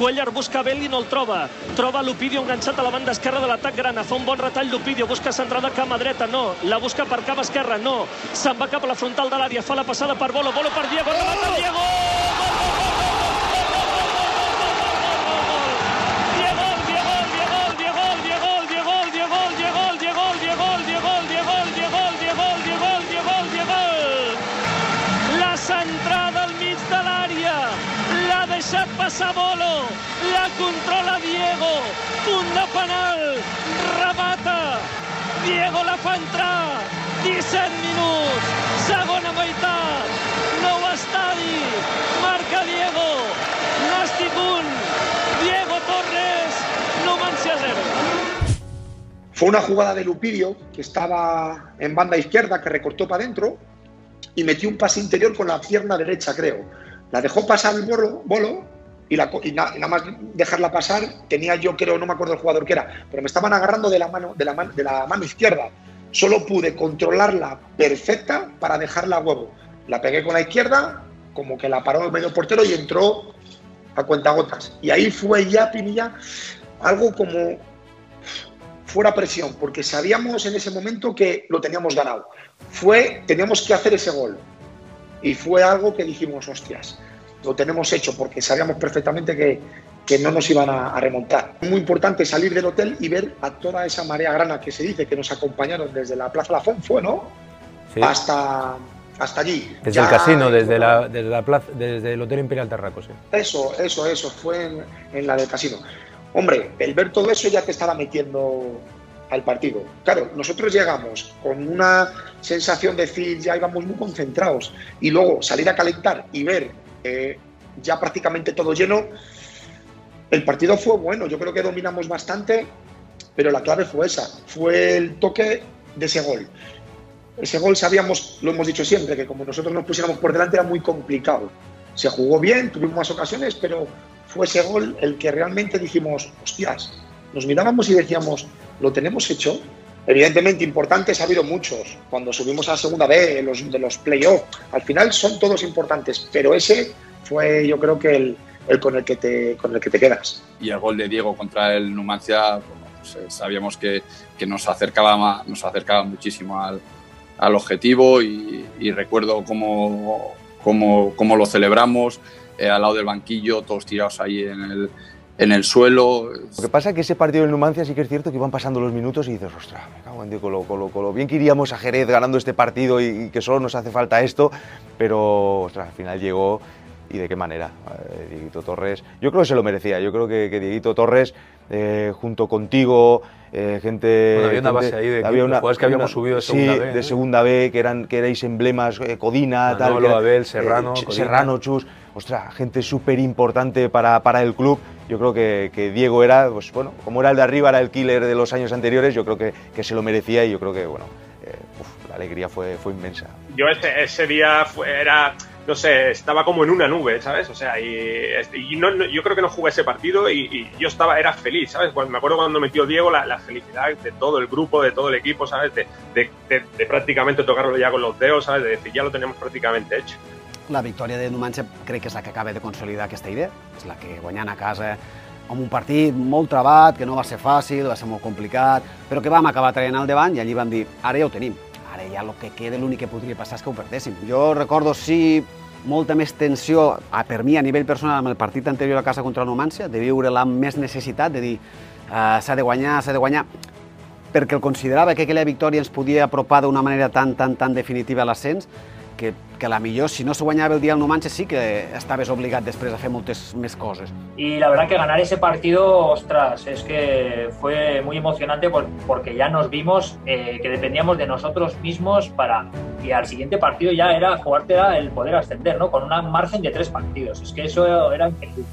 Cuellar busca Belli, no el troba. Troba l'Opidio enganxat a la banda esquerra de l'atac Grana. Fa un bon retall l'Opidio, busca centrada cama dreta, no. La busca per cama esquerra, no. Se'n va cap a la frontal de l'àrea, fa la passada per Bolo, Bolo per Diego, remata Diego! Passar Bolo, la controla Diego, punt de penal, remata, Diego la fa entrar, 17 minuts, segona marca Diego, punt, Diego Torres, Numancia 0. Fue una jugada de Lupidio que estaba en banda izquierda, que recortó para adentro y metió un pase interior con la pierna derecha, creo. La dejó pasar el bolo y, la, y, na, y, nada más dejarla pasar, tenía yo, creo, no me acuerdo el jugador que era, pero me estaban agarrando de la mano, de la mano, de la mano izquierda. Solo pude controlarla perfecta para dejarla a huevo. La pegué con la izquierda, como que la paró el medio portero y entró a cuentagotas. Y ahí fue ya, Pinilla, algo como fuera presión, porque sabíamos en ese momento que lo teníamos ganado. Fue, teníamos que hacer ese gol. Y fue algo que dijimos, hostias, lo tenemos hecho, porque sabíamos perfectamente que, que no nos iban a, a, remontar. Muy importante salir del hotel y ver a toda esa marea grana que se dice que nos acompañaron desde la Plaza Lafón, fue, ¿no? Sí. Hasta, hasta allí. Desde ya, el casino, desde, la, desde, la plaza, desde el Hotel Imperial Terraco, sí. Eso, eso, eso, fue en, en la del casino. Hombre, el ver todo eso ya te estaba metiendo al partido. Claro, nosotros llegamos con una sensación de decir, ya íbamos muy concentrados, y luego salir a calentar y ver eh, ya prácticamente todo lleno, el partido fue bueno, yo creo que dominamos bastante, pero la clave fue esa, fue el toque de ese gol. Ese gol sabíamos, lo hemos dicho siempre, que como nosotros nos pusiéramos por delante era muy complicado. Se jugó bien, tuvimos más ocasiones, pero fue ese gol el que realmente dijimos, hostias, nos mirábamos y decíamos, lo tenemos hecho. Evidentemente, importantes ha habido muchos. Cuando subimos a la segunda B, de los, playoffs, al final son todos importantes, pero ese fue yo creo que el, con, el que te, con el que te quedas. Y el gol de Diego contra el Numancia, pues, eh, sabíamos que, nos, acercaba, nos acercaba muchísimo al, objetivo y, y, recuerdo cómo, cómo, cómo lo celebramos eh, al lado del banquillo, todos tirados ahí en el, en el suelo. Lo que pasa es que ese partido del Numancia sí que es cierto que iban pasando los minutos y dices, ostras, me cago en Dios, con lo, con, lo, con lo, bien que iríamos a Jerez ganando este partido y, y, que solo nos hace falta esto, pero ostras, al final llegó y de qué manera. Eh, Dieguito Torres, yo creo que se lo merecía, yo creo que, que Dieguito Torres, eh, junto contigo, eh, gente. Bueno, había una base ahí de había una, que habíamos una, subido de segunda sí, B. de segunda B, que, eran, que erais emblemas, eh, Codina, Manolo, tal. Que Abel, Serrano, eh, Serrano, Chus. Ostras, gente súper importante para, para el club. Yo creo que, que, Diego era, pues bueno, como era el de arriba, era el killer de los años anteriores, yo creo que, que se lo merecía y yo creo que, bueno, eh, uf, la alegría fue, fue inmensa. Yo ese, ese día fue, era no sé, estaba como en una nube, ¿sabes? O sea, y, y no, yo creo que no jugué ese partido y, yo estaba, era feliz, ¿sabes? Cuando, me acuerdo cuando metió Diego, la, felicidad de todo el grupo, de todo el equipo, ¿sabes? De, de, prácticamente tocarlo ya con los dedos, ¿sabes? De decir, ya lo tenemos prácticamente hecho. La victòria de Numancia crec que és la que acaba de consolidar aquesta idea, és la que guanyant a casa amb un partit molt trebat, que no va ser fàcil, va ser molt complicat, però que vam acabar traient al davant i allí vam dir, ara ja tenim, ara ja el que queda, l'únic que podria passar és que ho perdéssim. Jo recordo, sí, molta més tensió a, per mi a nivell personal amb el partit anterior a casa contra el Numancia, de viure-la més necessitat, de dir uh, s'ha de guanyar, s'ha de guanyar, perquè el considerava que aquella victòria ens podia apropar d'una manera tan, tan, tan definitiva a l'ascens, que, que la millor, si no se guanyava el día al Numancia, sí que estaves obligat després a fer moltes més coses. Y la verdad que ganar ese partido, ostras, es que fue muy emocionante por, porque ya nos vimos eh, que dependíamos de nosotros mismos para y al siguiente partido ya era jugarte el poder ascender, ¿no? Con un margen de tres partidos. Es que eso era increíble.